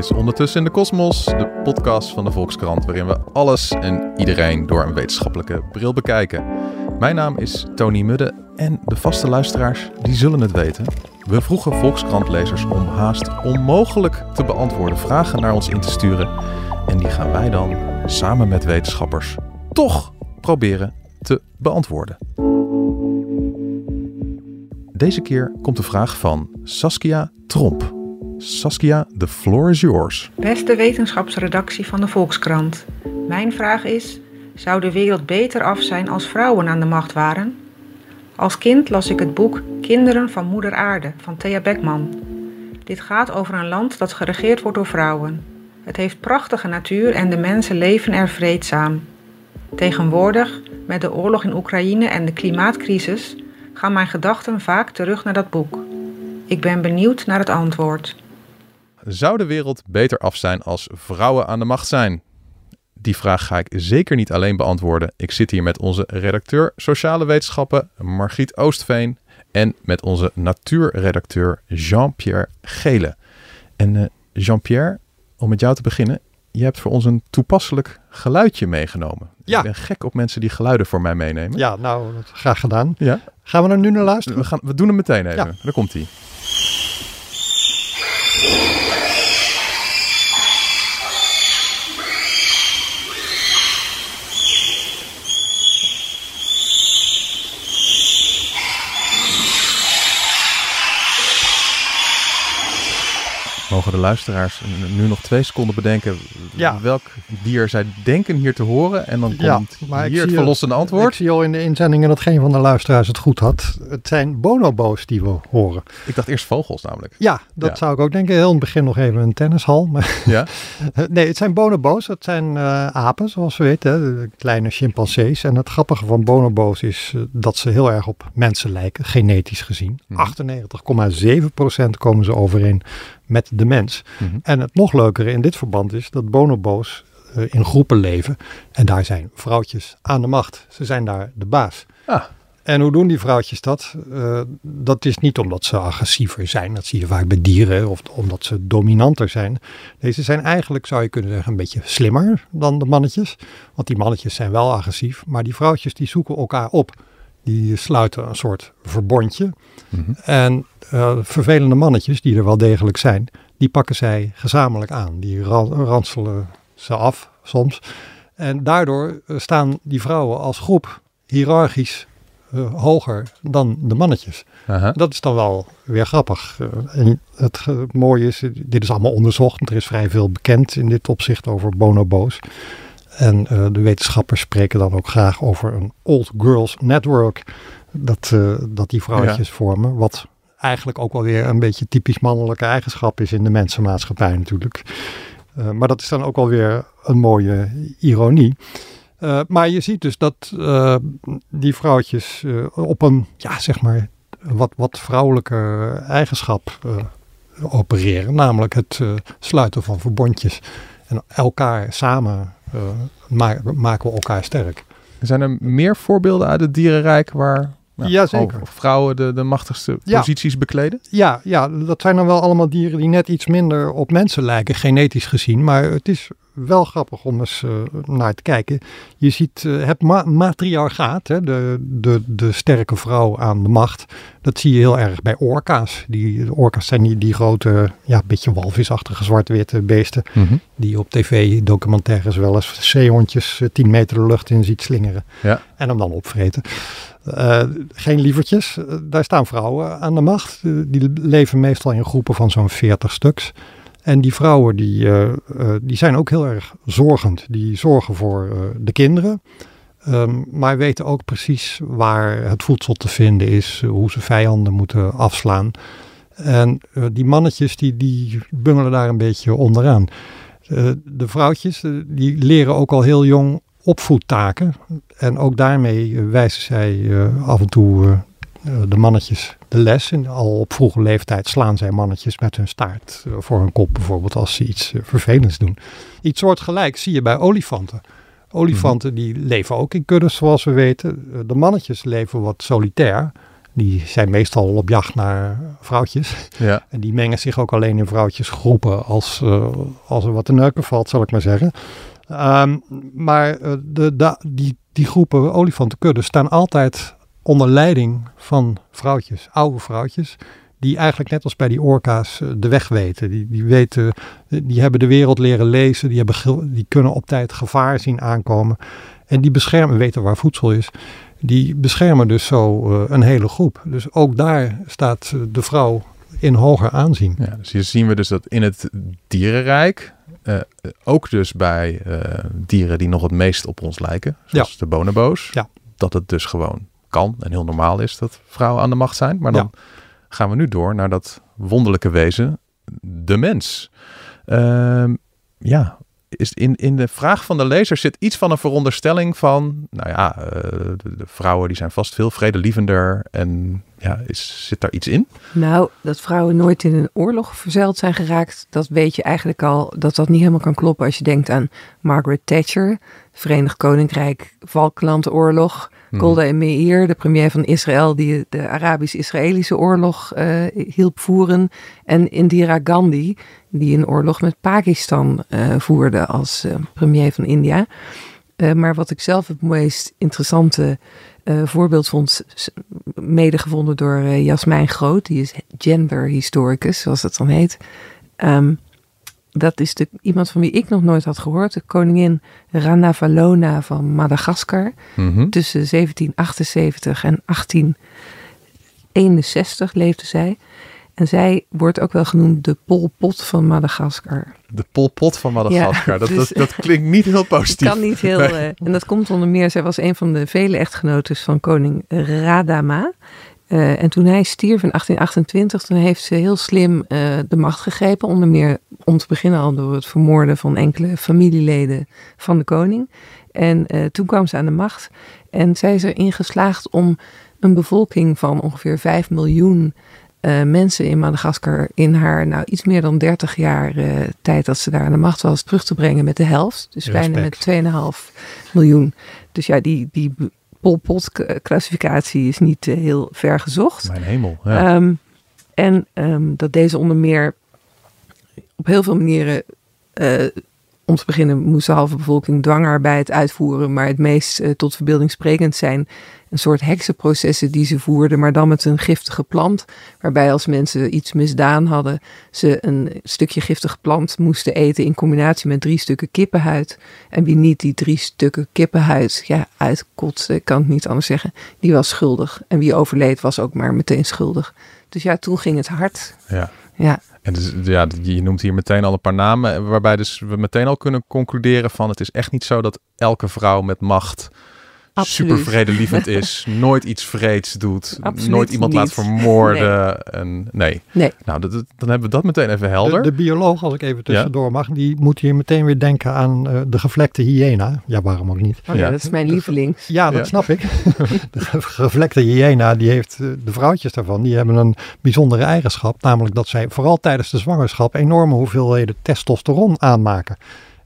is Ondertussen in de Kosmos, de podcast van de Volkskrant, waarin we alles en iedereen door een wetenschappelijke bril bekijken. Mijn naam is Tony Mudde en de vaste luisteraars, die zullen het weten. We vroegen Volkskrant-lezers om haast onmogelijk te beantwoorden vragen naar ons in te sturen. En die gaan wij dan samen met wetenschappers toch proberen te beantwoorden. Deze keer komt de vraag van Saskia Tromp. Saskia, the floor is yours. Beste wetenschapsredactie van de Volkskrant. Mijn vraag is: zou de wereld beter af zijn als vrouwen aan de macht waren? Als kind las ik het boek Kinderen van Moeder Aarde van Thea Beckman. Dit gaat over een land dat geregeerd wordt door vrouwen. Het heeft prachtige natuur en de mensen leven er vreedzaam. Tegenwoordig, met de oorlog in Oekraïne en de klimaatcrisis, gaan mijn gedachten vaak terug naar dat boek. Ik ben benieuwd naar het antwoord. Zou de wereld beter af zijn als vrouwen aan de macht zijn? Die vraag ga ik zeker niet alleen beantwoorden. Ik zit hier met onze redacteur sociale wetenschappen, Margriet Oostveen, en met onze natuurredacteur Jean-Pierre Gele. En uh, Jean-Pierre, om met jou te beginnen, je hebt voor ons een toepasselijk geluidje meegenomen. Ja. Ik ben gek op mensen die geluiden voor mij meenemen. Ja, nou, graag gedaan. Ja. Gaan we er nu naar luisteren? We, gaan, we doen hem meteen even. Ja. Daar komt hij. Mogen de luisteraars nu nog twee seconden bedenken Ja. welk dier zij denken hier te horen? En dan komt ik hier het verlossende Ik antwoord. zie al in de inzendingen dat geen van de luisteraars het goed had. Het zijn bonobo's die we horen. Ik dacht eerst vogels namelijk. Ja, dat Ja. zou ik ook denken. Heel in het begin nog even een tennishal. Maar Ja? nee, het zijn bonobo's. Dat zijn eh, apen, zoals we weten. kleine chimpansees. En het grappige van bonobo's is eh, dat ze heel erg op mensen lijken, genetisch gezien. Mhm. 98,7% komen ze overeen met de mens. Mhm. En het nog leukere in dit verband is dat bonobo's eh, in groepen leven. En daar zijn vrouwtjes aan de macht. Ze zijn daar de baas. Ah. En hoe doen die vrouwtjes dat? Eh, dat is niet omdat ze agressiever zijn. Dat zie je vaak bij dieren. Of omdat ze dominanter zijn. Deze zijn eigenlijk, zou je kunnen zeggen, een beetje slimmer dan de mannetjes. Want die mannetjes zijn wel agressief. Maar die vrouwtjes die zoeken elkaar op. Die sluiten een soort verbondje. Mhm. En eh, vervelende mannetjes, die er wel degelijk zijn, die pakken zij gezamenlijk aan. Die ran- ranselen ze af soms. En daardoor eh, staan die vrouwen als groep hiërarchisch eh, hoger dan de mannetjes. Dat is dan wel weer grappig. En het eh, mooie is, dit is allemaal onderzocht. Er is vrij veel bekend in dit opzicht over bonobo's. En eh, de wetenschappers spreken dan ook graag over een old girls network. Dat, eh, dat die vrouwtjes vormen. Wat eigenlijk ook wel weer een beetje typisch mannelijke eigenschap is in de mensenmaatschappij natuurlijk. Eh, maar dat is dan ook wel weer een mooie ironie. Maar je ziet dus dat die vrouwtjes op een, ja zeg maar, wat, wat vrouwelijke eigenschap opereren. Namelijk het sluiten van verbondjes. En elkaar samen maken we elkaar sterk. Zijn er meer voorbeelden uit het dierenrijk waar Jazeker. al vrouwen de, de machtigste Ja. posities bekleden? Ja, ja, dat zijn dan wel allemaal dieren die net iets minder op mensen lijken, genetisch gezien. Maar het is wel grappig om eens eh, naar te kijken. Je ziet eh, het ma- matriarchaat, hè, de, de, de sterke vrouw aan de macht. Dat zie je heel erg bij orka's. Die, de orka's zijn die, die grote, ja, beetje walvisachtige zwart-witte beesten. Die je op tv-documentaires wel eens zeehondjes eh, 10 meter de lucht in ziet slingeren. Ja. En hem dan opvreten. Eh, geen lievertjes. Eh, daar staan vrouwen aan de macht. Eh, die leven meestal in groepen van zo'n 40 stuks. En die vrouwen die, die zijn ook heel erg zorgend. Die zorgen voor de kinderen. Ehm, maar weten ook precies waar het voedsel te vinden is. hoe ze vijanden moeten afslaan. En die mannetjes die, die bungelen daar een beetje onderaan. De vrouwtjes die leren ook al heel jong opvoedtaken. En ook daarmee eh, wijzen zij eh, af en toe eh, de mannetjes de les. En al op vroege leeftijd slaan zij mannetjes met hun staart voor hun kop bijvoorbeeld als ze iets vervelends doen. Iets soortgelijks zie je bij olifanten. Olifanten die leven ook in kuddes zoals we weten. De mannetjes leven wat solitair. die zijn meestal op jacht naar vrouwtjes. Ja. En die mengen zich ook alleen in vrouwtjesgroepen als, uh, als er wat te neuken valt, zal ik maar zeggen. Um, maar uh, de, die, die groepen olifantenkudden staan altijd onder leiding van vrouwtjes, oude vrouwtjes. Die eigenlijk net als bij die orka's de weg weten. Die, die, weten, die hebben de wereld leren lezen. Die, hebben, die kunnen op tijd gevaar zien aankomen. En die beschermen, weten waar voedsel is die beschermen dus zo een hele groep. Dus ook daar staat de vrouw in hoger aanzien. Ja, dus hier zien we dus dat in het dierenrijk, uh, ook dus bij uh, dieren die nog het meest op ons lijken, zoals ja. de bonobo's, ja. dat het dus gewoon kan en heel normaal is dat vrouwen aan de macht zijn. Maar dan gaan we nu door naar dat wonderlijke wezen, de mens. Ehm, ja, is in, in de vraag van de lezer zit iets van een veronderstelling van, nou ja, uh, de, vrouwen die zijn vast veel vredelievender en ja, is, zit daar iets in? Nou, dat vrouwen nooit in een oorlog verzeild zijn geraakt, dat weet je eigenlijk al dat dat niet helemaal kan kloppen als je denkt aan Margaret Thatcher, Verenigd Koninkrijk, Hmm. Golda Meir, de premier van Israël die de Arabisch-Israëlische oorlog uh, hielp voeren, en Indira Gandhi, die een oorlog met Pakistan uh, voerde als uh, premier van India. Maar wat ik zelf het meest interessante voorbeeld vond, mede gevonden door Jasmijn Groot, die is genderhistoricus, zoals dat dan heet. Um, dat is de, iemand van wie ik nog nooit had gehoord, de koningin Rana Valona van Madagaskar. Mhm. Tussen 1778 en 1861 leefde zij. En zij wordt ook wel genoemd de Pol Pot van Madagaskar. De Pol Pot van Madagaskar, ja, dat, dus, dat, dat, klinkt niet heel positief. kan niet heel. Nee. Uh, en dat komt onder meer, zij was een van de vele echtgenoten van koning Radama. Uh, en toen hij stierf in 1828, toen heeft ze heel slim uh, de macht gegrepen. Onder meer om te beginnen al door het vermoorden van enkele familieleden van de koning. En uh, toen kwam ze aan de macht. En zij is erin geslaagd om een bevolking van ongeveer 5 miljoen mensen in Madagaskar in haar nou iets meer dan 30 jaar tijd dat ze daar aan de macht was terug te brengen met de helft. Dus Respect. bijna met 2,5 miljoen. Dus ja, die, die Pol Pot klassificatie is niet uh, heel ver gezocht. Mijn hemel. Ja. Um, en um, dat deze onder meer op heel veel manieren om te beginnen moest de halve bevolking dwangarbeid uitvoeren, maar het meest uh, tot verbeelding sprekend zijn een soort heksenprocessen die ze voerden, maar dan met een giftige plant. Waarbij als mensen iets misdaan hadden, ze een stukje giftige plant moesten eten in combinatie met drie stukken kippenhuid. En wie niet die drie stukken kippenhuid ja, uitkotste, ik kan het niet anders zeggen, die was schuldig. En wie overleed was ook maar meteen schuldig. Dus ja, toen ging het hard. Ja. Ja. En dus, ja, je noemt hier meteen al een paar namen, waarbij dus we meteen al kunnen concluderen van het is echt niet zo dat elke vrouw met macht Absoluut. super vredelievend is, nooit iets vreeds doet, Absoluut nooit iemand niet. laat vermoorden. En, nee. Nee. Nou, dat, dat- dan hebben we dat meteen even helder. De, de bioloog, als ik even tussendoor mag, die moet hier meteen weer denken aan eh, de gevlekte hyena. Ja, waarom ook niet? Oh, ja. Ja. dat is mijn lieveling. Ja, dat Ja. snap ik. De ge- gevlekte hyena, die heeft eh, de vrouwtjes daarvan, die hebben een bijzondere eigenschap. Namelijk dat zij vooral tijdens de zwangerschap enorme hoeveelheden testosteron aanmaken.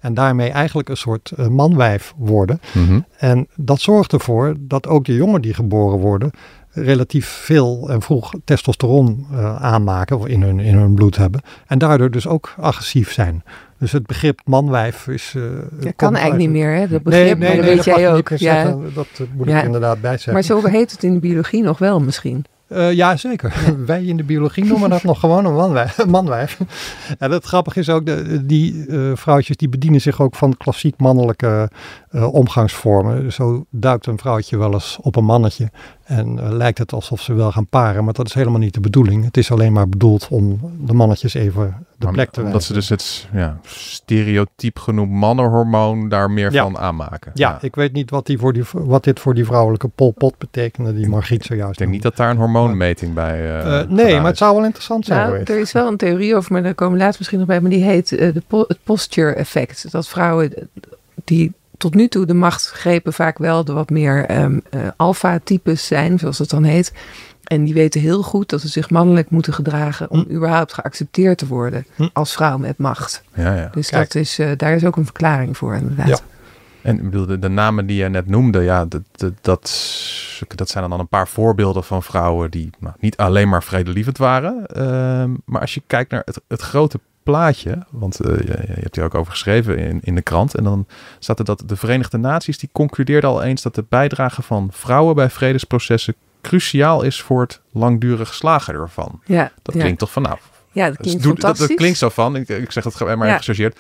En daarmee eigenlijk een soort eh, manwijf worden. Mhm. En dat zorgt ervoor dat ook de jongen die geboren worden relatief veel en vroeg testosteron eh, aanmaken of in hun, in hun bloed hebben. En daardoor dus ook agressief zijn. Dus het begrip manwijf is... eh, Dat komt kan eigenlijk uit- niet meer, hè? Dat begrip, nee, maar dat nee, weet dat jij ook. Ja. zeggen. Dat eh, moet Ja. ik inderdaad bij zeggen. Maar zo heet het in de biologie nog wel misschien. Eh, ja, zeker. Wij in de biologie noemen dat nog gewoon een manwijf. manwijf. En het grappige is ook, de, die eh, vrouwtjes die bedienen zich ook van klassiek mannelijke eh, omgangsvormen. Zo duikt een vrouwtje wel eens op een mannetje en lijkt het alsof ze wel gaan paren. Maar dat is helemaal niet de bedoeling. Het is alleen maar bedoeld om de mannetjes even de Maar plek te Omdat ze dus het ja, stereotyp genoemd mannenhormoon daar meer Ja. van aanmaken. Ja, ik weet niet wat, die voor die, wat dit voor die vrouwelijke polpot betekende, die Margriet zojuist Ik denk niet dat daar een hormoonmeting bij eh Eh, nee, maar het zou wel interessant zijn Nou, er is wel een theorie over, maar daar komen we later misschien nog bij. Maar die heet eh, de po- het posture effect. Dat vrouwen die tot nu toe de macht grepen vaak wel de wat meer ehm eh, alpha-types zijn, zoals het dan heet. En die weten heel goed dat ze zich mannelijk moeten gedragen om überhaupt geaccepteerd te worden Hm. als vrouw met macht. Ja, ja. Dus Kijk. dat is, eh, daar is ook een verklaring voor inderdaad. Ja. En ik bedoel, de, de namen die je net noemde, ja, dat, dat, dat, zijn dan een paar voorbeelden van vrouwen die nou, niet alleen maar vredelievend waren. Ehm, maar als je kijkt naar het, het grote plaatje, want eh, je, je hebt hier ook over geschreven in, in de krant, en dan staat er dat de Verenigde Naties die concludeerden al eens dat de bijdrage van vrouwen bij vredesprocessen cruciaal is voor het langdurig slagen ervan. Ja, Dat ja. klinkt toch van nou. Ja, dat klinkt doe- dat, fantastisch. dat klinkt zo van, ik, ik zeg het gewoon maar Ja. gechargeerd.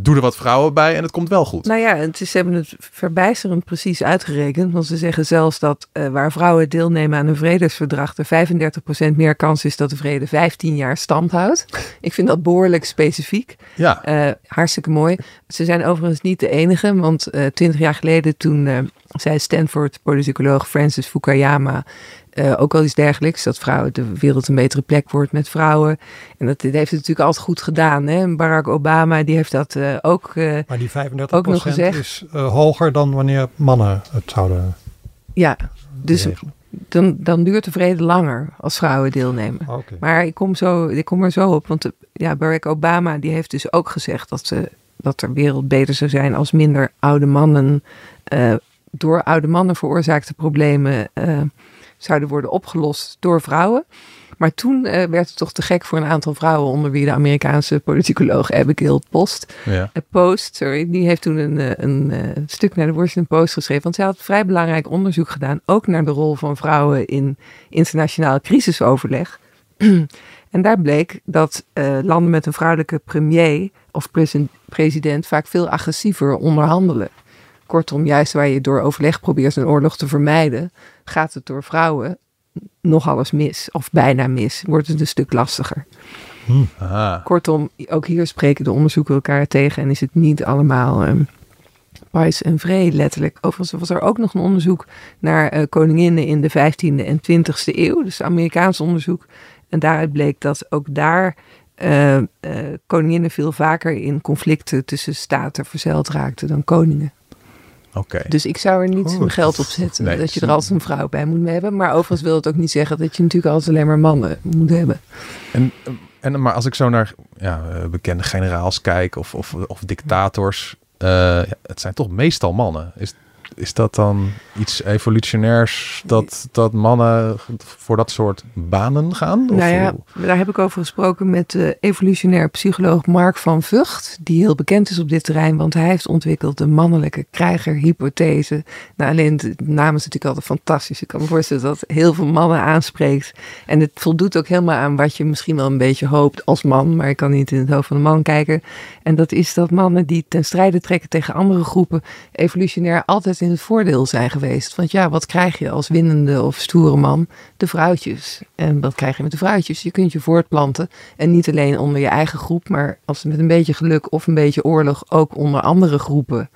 Doe er wat vrouwen bij en het komt wel goed. Nou ja, het is, ze hebben het verbijsterend precies uitgerekend. Want ze zeggen zelfs dat eh, waar vrouwen deelnemen aan een vredesverdrag... er 35% meer kans is dat de vrede 15 jaar stand houdt. Ik vind dat behoorlijk specifiek. Ja, Eh, hartstikke mooi. Ze zijn overigens niet de enige, want eh, twintig jaar geleden toen zei Stanford-politicoloog Francis Fukuyama eh, ook al iets dergelijks, dat vrouwen de wereld een betere plek wordt met vrouwen. En dat heeft het natuurlijk altijd goed gedaan. Hè? Barack Obama die heeft dat eh, ook. eh, Maar die 35% Ook nog gezegd. is hoger dan wanneer mannen het zouden ja, dus regelen. dan, dan duurt de vrede langer als vrouwen deelnemen. Oké. Maar ik kom, zo, ik kom er zo op, want ja, Barack Obama die heeft dus ook gezegd dat, ze, dat de wereld beter zou zijn als minder oude mannen door oude mannen veroorzaakte problemen eh, zouden worden opgelost door vrouwen. Maar toen eh, werd het toch te gek voor een aantal vrouwen, onder wie de Amerikaanse politicoloog Abigail Post. ja. Post, sorry, die heeft toen een, eh, een, stuk naar de Washington Post geschreven. Want zij had vrij belangrijk onderzoek gedaan, ook naar de rol van vrouwen in internationaal crisisoverleg. en daar bleek dat landen met een vrouwelijke premier of president vaak veel agressiever onderhandelen. Kortom, juist waar je door overleg probeert een oorlog te vermijden, gaat het door vrouwen nog alles mis, of bijna mis, wordt het een stuk lastiger. Aha. Kortom, ook hier spreken de onderzoeken elkaar tegen en is het niet allemaal ehm pais en vree, letterlijk. Overigens was er ook nog een onderzoek naar eh, koninginnen in de 15e en 20e eeuw, dus Amerikaans onderzoek. En daaruit bleek dat ook daar eh, eh, koninginnen veel vaker in conflicten tussen staten verzeild raakten dan koningen. Dus ik zou er niet Goed. mijn geld op zetten Nee. dat je er altijd een vrouw bij moet hebben. Maar overigens wil het ook niet zeggen dat je natuurlijk altijd alleen maar mannen moet hebben. En, en, maar als ik zo naar ja, eh, bekende generaals kijk of, of, of dictators, eh, het zijn toch meestal mannen. Is, is dat dan iets evolutionairs dat, dat mannen voor dat soort banen gaan? Of nou ja, daar heb ik over gesproken met de evolutionair psycholoog Mark van Vught, die heel bekend is op dit terrein, want hij heeft ontwikkeld de mannelijke krijgerhypothese. Nou, alleen de naam is natuurlijk altijd fantastisch. Ik kan me voorstellen dat het heel veel mannen aanspreekt. En het voldoet ook helemaal aan wat je misschien wel een beetje hoopt als man, maar ik kan niet in het hoofd van een man kijken. En dat is dat mannen die ten strijde trekken tegen andere groepen evolutionair altijd in het voordeel zijn geweest. Want ja, wat krijg je als winnende of stoere man? De vrouwtjes. En wat krijg je met de vrouwtjes? Je kunt je voortplanten. En niet alleen onder je eigen groep, maar als met een beetje geluk of een beetje oorlog ook onder andere groepen.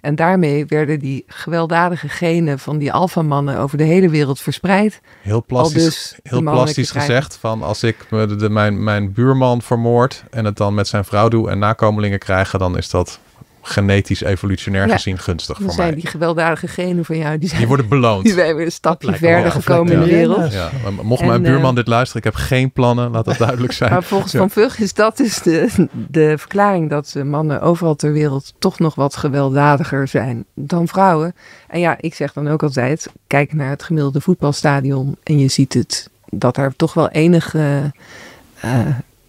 En daarmee werden die gewelddadige genen van die alfamannen over de hele wereld verspreid. heel plastisch, dus heel plastisch gezegd van als ik de- mijn, mijn buurman vermoord en het dan met zijn vrouw doe en nakomelingen krijgen, dan is dat genetisch evolutionair Ja. gezien gunstig voor zijn mij. die gewelddadige genen van jou, die zijn, Die worden beloond. die zijn weer een stapje lijkt verder gekomen in de wereld. Ja, mocht En, mijn buurman eh, dit luisteren, ik heb geen plannen, laat dat duidelijk zijn. Maar volgens. Van Vug is dat dus de, de verklaring dat mannen overal ter wereld toch nog wat gewelddadiger zijn dan vrouwen. En ja, ik zeg dan ook altijd, kijk naar het gemiddelde voetbalstadion en je ziet het, dat er toch wel enige eh,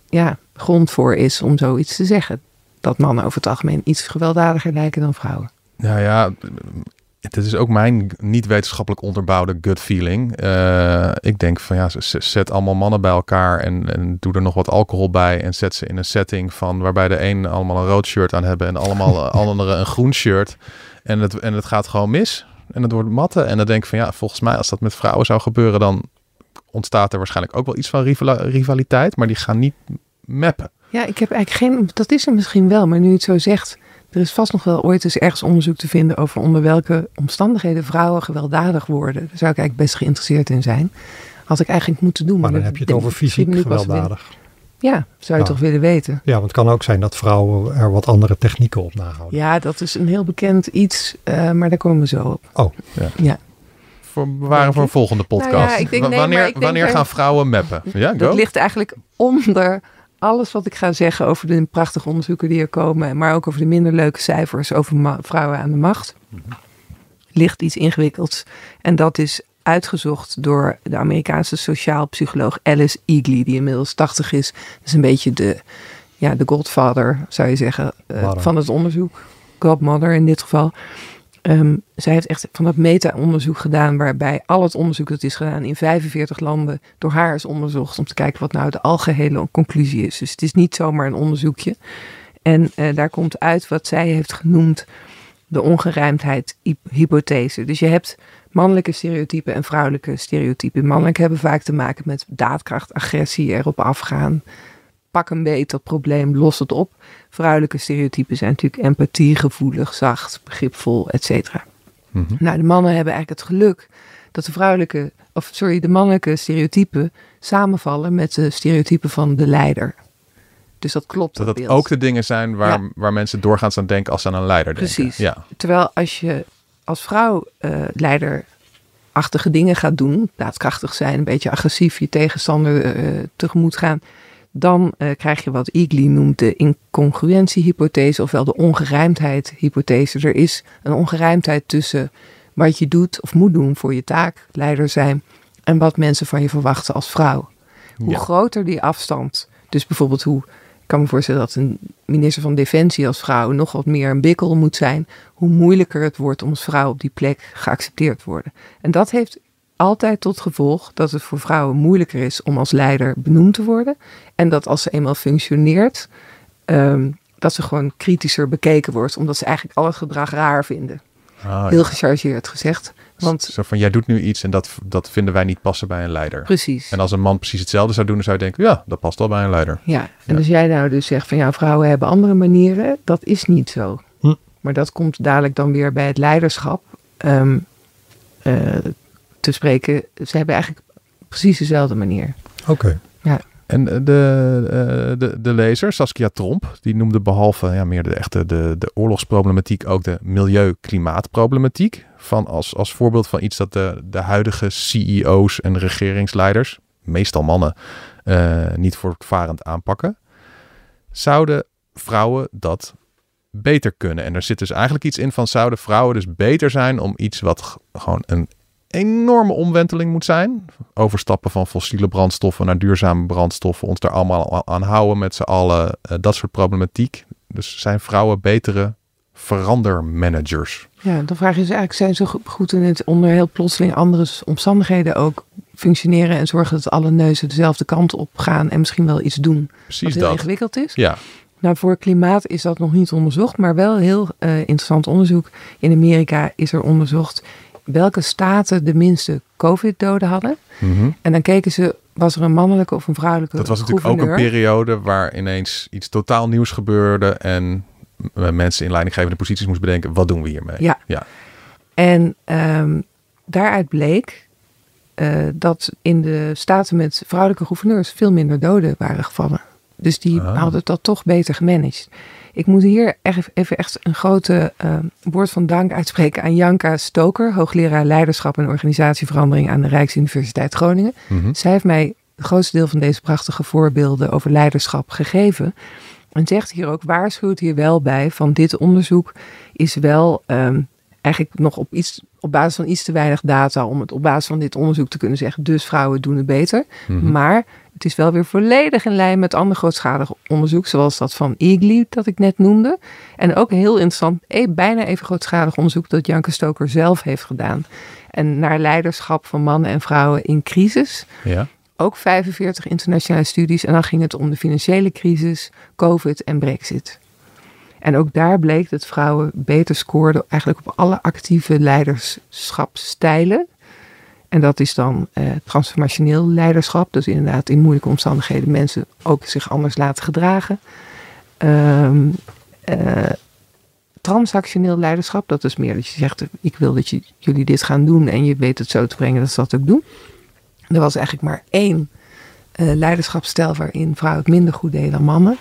ja, grond voor is om zoiets te zeggen. Dat mannen over het algemeen iets gewelddadiger lijken dan vrouwen. Nou ja, het is ook mijn niet wetenschappelijk onderbouwde gut feeling. Eh, ik denk van ja, zet allemaal mannen bij elkaar en, en doe er nog wat alcohol bij en zet ze in een setting van waarbij de een allemaal een rood shirt aan hebben en allemaal anderen een groen shirt. En het, en het gaat gewoon mis. En het wordt matten. En dan denk ik van ja, volgens mij als dat met vrouwen zou gebeuren, dan ontstaat er waarschijnlijk ook wel iets van rivaliteit, maar die gaan niet mappen. Ja, ik heb eigenlijk geen. Dat is er misschien wel, maar nu je het zo zegt. Er is vast nog wel ooit eens ergens onderzoek te vinden over onder welke omstandigheden vrouwen gewelddadig worden. Daar zou ik eigenlijk best geïnteresseerd in zijn. Had ik eigenlijk moeten doen. Maar dan dat- heb je het over fysiek gewelddadig. Ja, zou je Ja. toch willen weten. Ja, want het kan ook zijn dat vrouwen er wat andere technieken op nahouden. Ja, dat is een heel bekend iets, eh, maar daar komen we zo op. Oh, Voor bewaren Denk voor een volgende podcast. Nou ja, ik denk- Wa- nee, wanneer maar ik denk wanneer er- gaan vrouwen mappen? Ja, Dat go. ligt eigenlijk onder alles wat ik ga zeggen over de prachtige onderzoeken die er komen, maar ook over de minder leuke cijfers over vrouwen aan de macht, ligt iets ingewikkelds. En dat is uitgezocht door de Amerikaanse sociaal psycholoog Alice Eagley, die inmiddels 80 is. Dat is een beetje de, ja, de godfather, zou je zeggen, eh, van het onderzoek. Godmother in dit geval. Ehm, zij heeft echt van dat meta-onderzoek gedaan, waarbij al het onderzoek dat is gedaan in 45 landen door haar is onderzocht om te kijken wat nou de algehele conclusie is. Dus het is niet zomaar een onderzoekje. En eh, daar komt uit wat zij heeft genoemd de ongerijmdheid-hypothese. Dus je hebt mannelijke stereotypen en vrouwelijke stereotypen. Mannelijk hebben vaak te maken met daadkracht, agressie, erop afgaan. Pak een dat probleem, los het op. Vrouwelijke stereotypen zijn natuurlijk empathie, gevoelig, zacht, begripvol, et cetera. Mhm. Nou, de mannen hebben eigenlijk het geluk dat de vrouwelijke, of sorry, de mannelijke stereotypen samenvallen met de stereotypen van de leider. Dus dat klopt. Dat dat beeld. ook de dingen zijn waar, waar mensen doorgaans aan denken als ze aan een leider denken. Precies. Ja. Terwijl als je als vrouw eh, leiderachtige dingen gaat doen, daadkrachtig zijn, een beetje agressief je tegenstander eh, tegemoet gaan, dan eh, krijg je wat Eagley noemt de incongruentiehypothese, ofwel de ongerijmdheid-hypothese. Er is een ongerijmdheid tussen wat je doet of moet doen voor je taak, leider zijn, en wat mensen van je verwachten als vrouw. Hoe Ja. groter die afstand, dus bijvoorbeeld hoe, ik kan me voorstellen dat een minister van Defensie als vrouw nog wat meer een bikkel moet zijn, hoe moeilijker het wordt om als vrouw op die plek geaccepteerd te worden. En dat heeft altijd tot gevolg dat het voor vrouwen moeilijker is om als leider benoemd te worden. En dat als ze eenmaal functioneert, ehm, dat ze gewoon kritischer bekeken wordt, omdat ze eigenlijk al het gedrag raar vinden. Ah, Heel ja. gechargeerd gezegd. Want Zo van, jij doet nu iets en dat, dat vinden wij niet passen bij een leider. precies. En als een man precies hetzelfde zou doen, dan zou je denken, ja, dat past wel bij een leider. Ja, en Ja. als jij nou dus zegt van ja, vrouwen hebben andere manieren, dat is niet zo. Hm. Maar dat komt dadelijk dan weer bij het leiderschap ehm, eh, te spreken. Ze hebben eigenlijk precies dezelfde manier. Oké. En eh, de, eh, de, de lezer, Saskia Tromp, die noemde behalve ja, meer de echte de, de oorlogsproblematiek ook de milieu-klimaatproblematiek. Van als, als voorbeeld van iets dat de, de huidige CEO's en regeringsleiders, meestal mannen, eh, niet voortvarend aanpakken. Zouden vrouwen dat beter kunnen? En er zit dus eigenlijk iets in van zouden vrouwen dus beter zijn om iets wat gewoon een enorme omwenteling moet zijn. Overstappen van fossiele brandstoffen naar duurzame brandstoffen. Ons daar allemaal aan houden met z'n allen. eh, dat soort problematiek. Dus zijn vrouwen betere verandermanagers? Ja, dan vraag je ze eigenlijk, zijn ze go- goed in het onder heel plotseling andere omstandigheden ook functioneren en zorgen dat alle neuzen dezelfde kant op gaan en misschien wel iets doen wat Precies heel dat. ingewikkeld is? Ja, Nou, voor klimaat is dat nog niet onderzocht, maar wel heel eh, interessant onderzoek. In Amerika is er onderzocht welke staten de minste COVID-doden hadden. Mhm. En dan keken ze, was er een mannelijke of een vrouwelijke dat was natuurlijk ook een periode waar ineens iets totaal nieuws gebeurde. En m- mensen in leidinggevende posities moesten bedenken, wat doen we hiermee? Ja. ja. En ehm, daaruit bleek eh, dat in de staten met vrouwelijke gouverneurs veel minder doden waren gevallen. Dus die Ah. hadden dat toch beter gemanaged. Ik moet hier echt, even echt een grote eh, woord van dank uitspreken aan Janka Stoker, hoogleraar leiderschap en organisatieverandering aan de Rijksuniversiteit Groningen. Mhm. Zij heeft mij het grootste deel van deze prachtige voorbeelden over leiderschap gegeven. En zegt hier ook, waarschuwt hier wel bij van dit onderzoek is wel ehm, eigenlijk nog op, iets, op basis van iets te weinig data om het op basis van dit onderzoek te kunnen zeggen, dus vrouwen doen het beter. Mhm. Maar het is wel weer volledig in lijn met ander grootschalig onderzoek, zoals dat van Eagley dat ik net noemde. En ook een heel interessant, eh, bijna even grootschalig onderzoek dat Janke Stoker zelf heeft gedaan. En naar leiderschap van mannen en vrouwen in crisis ja. ook 45 internationale studies. En dan ging het om de financiële crisis, COVID en Brexit. En ook daar bleek dat vrouwen beter scoorden eigenlijk op alle actieve leiderschapstijlen. En dat is dan eh, transformationeel leiderschap. Dus inderdaad in moeilijke omstandigheden mensen ook zich anders laten gedragen. Eh, transactioneel leiderschap, dat is meer dat je zegt, ik wil dat je, jullie dit gaan doen en je weet het zo te brengen dat ze dat ook doen. Er was eigenlijk maar één eh, leiderschapsstijl waarin vrouwen het minder goed deden dan mannen.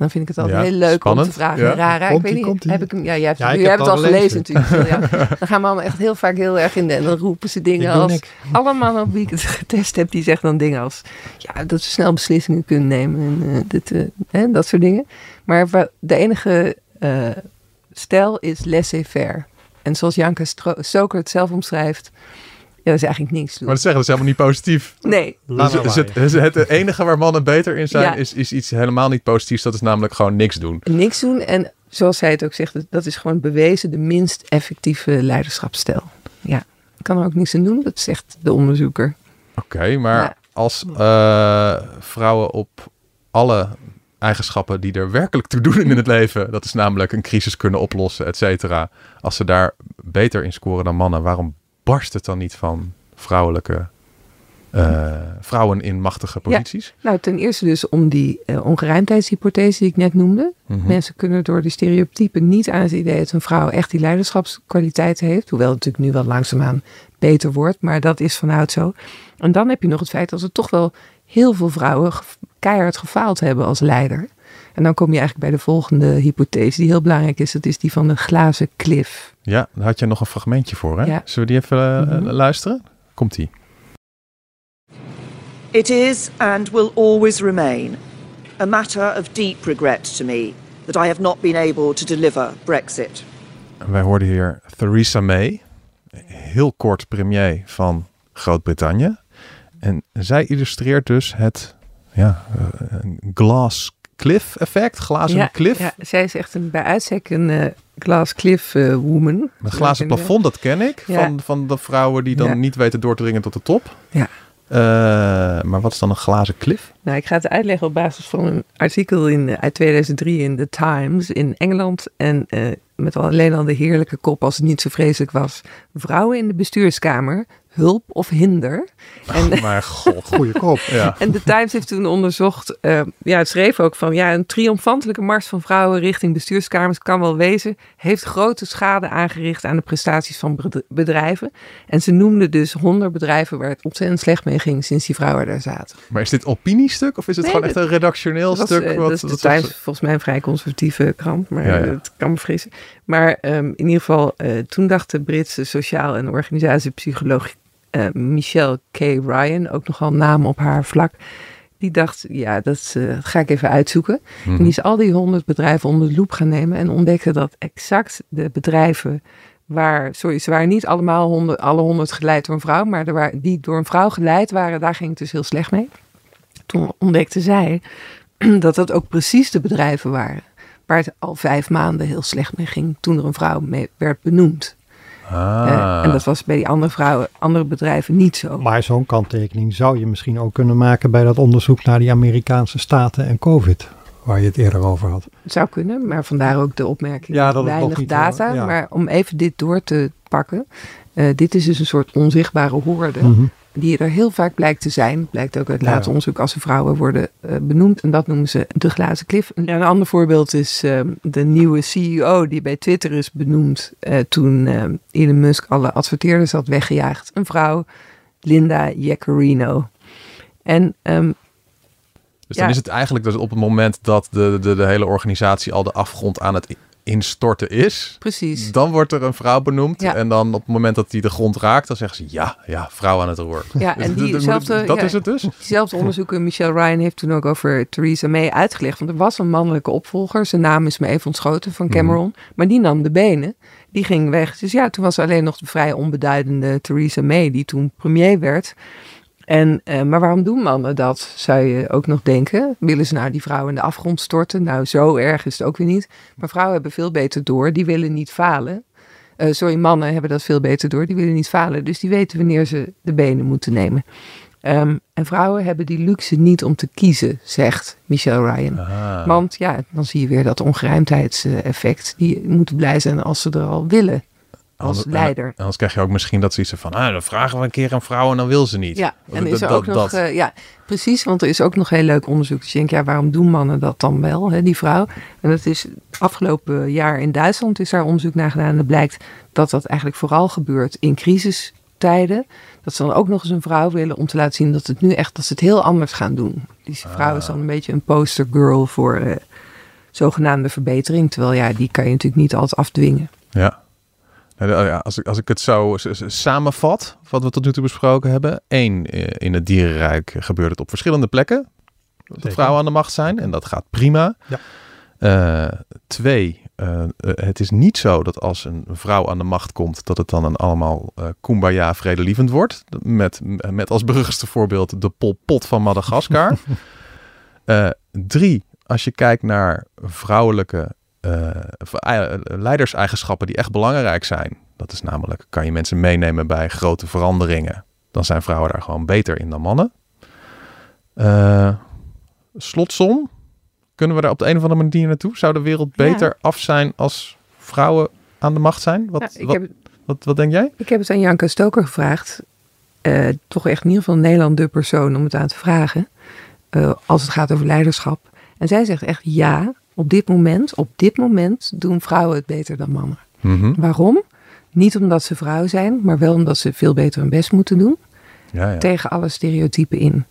Dan vind ik het altijd Ja, heel leuk spannend. om te vragen. Ja. Rara, ik weet niet, heb ik hem, ja, jij hebt, Ja, heb het al gelezen gelezen. natuurlijk. Ja. Dan gaan we allemaal echt heel vaak heel erg in de, en dan roepen ze dingen als, niks. alle mannen op wie ik het getest heb, die zeggen dan dingen als, ja, dat ze snel beslissingen kunnen nemen en eh, dit, eh, hè, dat soort dingen. Maar de enige eh, stijl is laissez-faire. En zoals Stro- Stoker het zelf omschrijft, ja, dat is eigenlijk niks doen. Maar dat zeggen, dat is helemaal niet positief. Nee, Dus het, het, enige waar mannen beter in zijn, Ja. is, is iets helemaal niet positiefs. Dat is namelijk gewoon niks doen. niks doen. En zoals zij het ook zegt, dat is gewoon bewezen de minst effectieve leiderschapsstijl. Ja, ik kan er ook niks aan doen, dat zegt de onderzoeker. Oké, maar Ja. als eh, vrouwen op alle eigenschappen die er werkelijk toe doen in het leven, dat is namelijk een crisis kunnen oplossen, et cetera. Als ze daar beter in scoren dan mannen, waarom barst het dan niet van vrouwelijke eh, vrouwen in machtige posities? Nou, ten eerste dus om die eh, ongerijmdheidshypothese die ik net noemde. Mhm. Mensen kunnen door die stereotypen niet aan het idee dat een vrouw echt die leiderschapskwaliteiten heeft. Hoewel het natuurlijk nu wel langzaamaan beter wordt, maar dat is vanuit zo. En dan heb je nog het feit dat er toch wel heel veel vrouwen ge- keihard gefaald hebben als leider. En dan kom je eigenlijk bij de volgende hypothese die heel belangrijk is. Dat is die van de glazen klif. Ja, daar had je nog een fragmentje voor, hè? Ja. Zullen we die even eh, Mhm. luisteren? Komt-ie. It is and will always remain a matter of deep regret to me that I have not been able to deliver Brexit. Wij hoorden hier Theresa May, heel kort premier van Groot-Brittannië. En zij illustreert dus het ja, eh, glass cliff effect, glazen cliff. ja, zij is echt een, bij uitstek een glass cliff eh, woman. Een glazen plafond, dat ken ik. Ja. Van, van de vrouwen die dan Ja. niet weten door te dringen tot de top. Ja. Eh, maar wat is dan een glazen cliff? Nou, ik ga het uitleggen op basis van een artikel in, uit 2003 in The Times in Engeland. En met alleen al de heerlijke kop, als het niet zo vreselijk was. Vrouwen in de bestuurskamer, hulp of hinder. En, Oh, maar god. Goeie kop. Ja. en The Times heeft toen onderzocht, eh, ja, het schreef ook van, ja, een triomfantelijke mars van vrouwen richting bestuurskamers kan wel wezen, heeft grote schade aangericht aan de prestaties van bed- bedrijven. En ze noemden dus honderd bedrijven waar het ontzettend slecht mee ging sinds die vrouwen daar zaten. Maar is dit opiniestuk of is het Nee, gewoon echt een redactioneel was, stuk? eh, wat, dat is de Times volgens mij een vrij conservatieve krant, maar Ja, ja. eh, het kan me frissen. Maar ehm, in ieder geval, eh, toen dacht de Britse sociaal- en organisatiepsycholoog eh, Michelle K. Ryan, ook nogal naam op haar vlak, die dacht, ja, dat eh, ga ik even uitzoeken. Mhm. En die is al die honderd bedrijven onder de loep gaan nemen en ontdekte dat exact de bedrijven waar, sorry, ze waren niet allemaal honderd, alle honderd geleid door een vrouw, maar er waren, die door een vrouw geleid waren, daar ging het dus heel slecht mee. Toen ontdekte zij dat dat ook precies de bedrijven waren waar het al vijf maanden heel slecht mee ging toen er een vrouw mee werd benoemd. Ah. En dat was bij die andere vrouwen, andere bedrijven niet zo. Maar zo'n kanttekening zou je misschien ook kunnen maken bij dat onderzoek naar die Amerikaanse staten en COVID, waar je het eerder over had. Het zou kunnen, maar vandaar ook de opmerking. Ja, dat het weinig nog niet, data. ja. Maar om even dit door te pakken. eh, dit is dus een soort onzichtbare hoorde. Mhm. Die er heel vaak blijkt te zijn. Blijkt ook uit ja. onderzoek als er vrouwen worden eh, benoemd. En dat noemen ze de glazen klif. Een ander voorbeeld is eh, de nieuwe CEO die bij Twitter is benoemd. eh, toen eh, Elon Musk alle adverteerders had weggejaagd. Een vrouw, Linda Jaccarino. En ehm, Dus dan Ja. is het eigenlijk dus op het moment dat de, de, de hele organisatie al de afgrond aan het instorten is. precies. Dan wordt er een vrouw benoemd. Ja. En dan op het moment dat die de grond raakt, dan zeggen ze ja, ja, vrouw aan het roer. Ja, Dus en dat- diezelfde, dat ja, is het dus. Diezelfde onderzoeker Michelle Ryan heeft toen ook over Theresa May uitgelegd. Want er was een mannelijke opvolger. Zijn naam is me even ontschoten van Cameron. Maar die nam de benen. Die ging weg. Dus ja, toen was alleen nog de vrij onbeduidende Theresa May. Die toen premier werd. En, eh, maar waarom doen mannen dat, zou je ook nog denken. Willen ze nou die vrouw in de afgrond storten? Nou, zo erg is het ook weer niet. Maar vrouwen hebben veel beter door. Die willen niet falen. Eh, sorry, mannen hebben dat veel beter door. Die willen niet falen. Dus die weten wanneer ze de benen moeten nemen. Ehm, en vrouwen hebben die luxe niet om te kiezen, zegt Michelle Ryan. Ah. Want ja, dan zie je weer dat ongerijmdheidseffect. Die moeten blij zijn als ze er al willen. Als Anders- leider. en Anders krijg je ook misschien dat ze iets van, ah, dan vragen we een keer een vrouw en dan wil ze niet. Ja, en is er dat- ook nog, dat. eh, ja, precies, want er is ook nog heel leuk onderzoek. Dus je denkt, ja, waarom doen mannen dat dan wel, hè, die vrouw? En dat is afgelopen jaar in Duitsland is daar onderzoek naar gedaan. En het blijkt dat dat eigenlijk vooral gebeurt in crisistijden. Dat ze dan ook nog eens een vrouw willen om te laten zien dat het nu echt, dat ze het heel anders gaan doen. Die vrouw is dan een beetje een poster girl voor, eh, zogenaamde verbetering. Terwijl ja, die kan je natuurlijk niet altijd afdwingen. Ja. Ja, Als ik, als ik het zo samenvat, wat we tot nu toe besproken hebben. Één, eh, in het dierenrijk gebeurt het op verschillende plekken. Dat Zeker. vrouwen aan de macht zijn en dat gaat prima. Ja. Eh, twee, eh, het is niet zo dat als een vrouw aan de macht komt, dat het dan een allemaal eh kumbaya vredelievend wordt. Met, met als bruggigste voorbeeld de Pol Pot van Madagaskar. Drie, als je kijkt naar vrouwelijke eh, leiderseigenschappen die echt belangrijk zijn. Dat is namelijk, kan je mensen meenemen bij grote veranderingen. Dan zijn vrouwen daar gewoon beter in dan mannen. Eh, slotsom, kunnen we daar op de een of andere manier naartoe? Zou de wereld Ja. beter af zijn als vrouwen aan de macht zijn? Wat, wat, heb, wat, wat denk jij? ik heb het aan Janke Stoker gevraagd. Toch echt in ieder geval Nederland de persoon om het aan te vragen. als het gaat over leiderschap. En zij zegt echt ja, op dit moment, op dit moment doen vrouwen het beter dan mannen. Mhm. Waarom? Niet omdat ze vrouw zijn, maar wel omdat ze veel beter hun best moeten doen. Ja, ja. Tegen alle stereotypen in.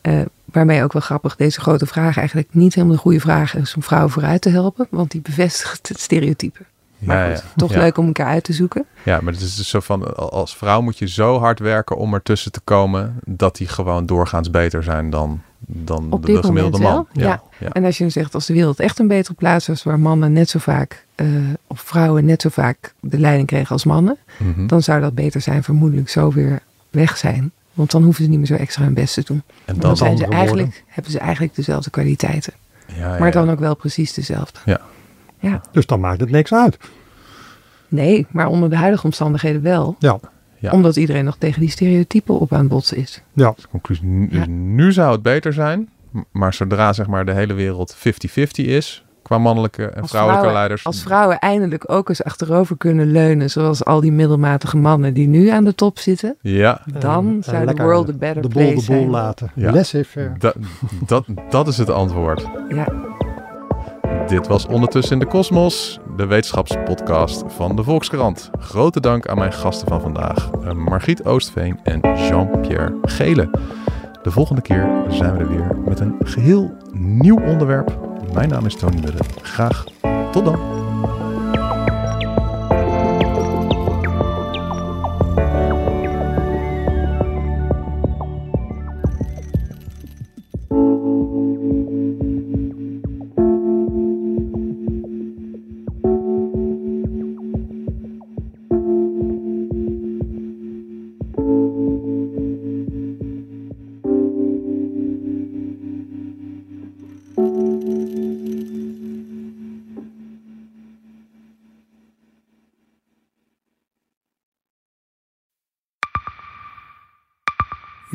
Eh, waarmee ook wel grappig deze grote vraag eigenlijk niet helemaal de goede vraag is om vrouwen vooruit te helpen. Want die bevestigt het stereotype. Maar goed, toch leuk om elkaar uit te zoeken. Ja, maar het is dus zo van, al- als vrouw moet je zo hard werken om ertussen te komen, dat die gewoon doorgaans beter zijn dan, dan Op de, gemiddelde man. moment wel, ja. ja. En als je dan zegt, als de wereld echt een betere plaats was waar mannen net zo vaak, eh, of vrouwen net zo vaak de leiding kregen als mannen, Mhm. dan zou dat beter zijn, vermoedelijk zo weer weg zijn. Want dan hoeven ze niet meer zo extra hun best te doen. En Dan, dan, zijn ze eigenlijk, hebben ze eigenlijk dezelfde kwaliteiten. ja, ja, Maar dan ja. ook wel precies dezelfde. Ja. Ja, Dus dan maakt het niks uit. nee, maar onder de huidige omstandigheden wel. Ja, Ja. Omdat iedereen nog tegen die stereotypen op aan het botsen is. ja. Conclusie, nu, Ja. nu zou het beter zijn, maar zodra zeg maar de hele wereld 50-50 is, qua mannelijke en Als vrouwelijke vrouwen- leiders. Als vrouwen eindelijk ook eens achterover kunnen leunen, zoals al die middelmatige mannen die nu aan de top zitten, Ja, dan En, eh, zou de world a better de boel place de boel zijn. laten. Ja. Laissez-faire. da- dat, dat is het antwoord. Ja. Dit was Ondertussen in de Kosmos, de wetenschapspodcast van de Volkskrant. Grote dank aan mijn gasten van vandaag, eh, Margriet Oostveen en Jean-Pierre Gele. De volgende keer zijn we er weer met een geheel nieuw onderwerp. Mijn naam is Tony Mudde. Graag tot dan.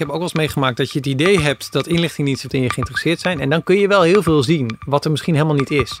Ik heb ook wel eens meegemaakt dat je het idee hebt dat inlichtingendiensten in je geïnteresseerd zijn. En dan kun je wel heel veel zien, wat er misschien helemaal niet is.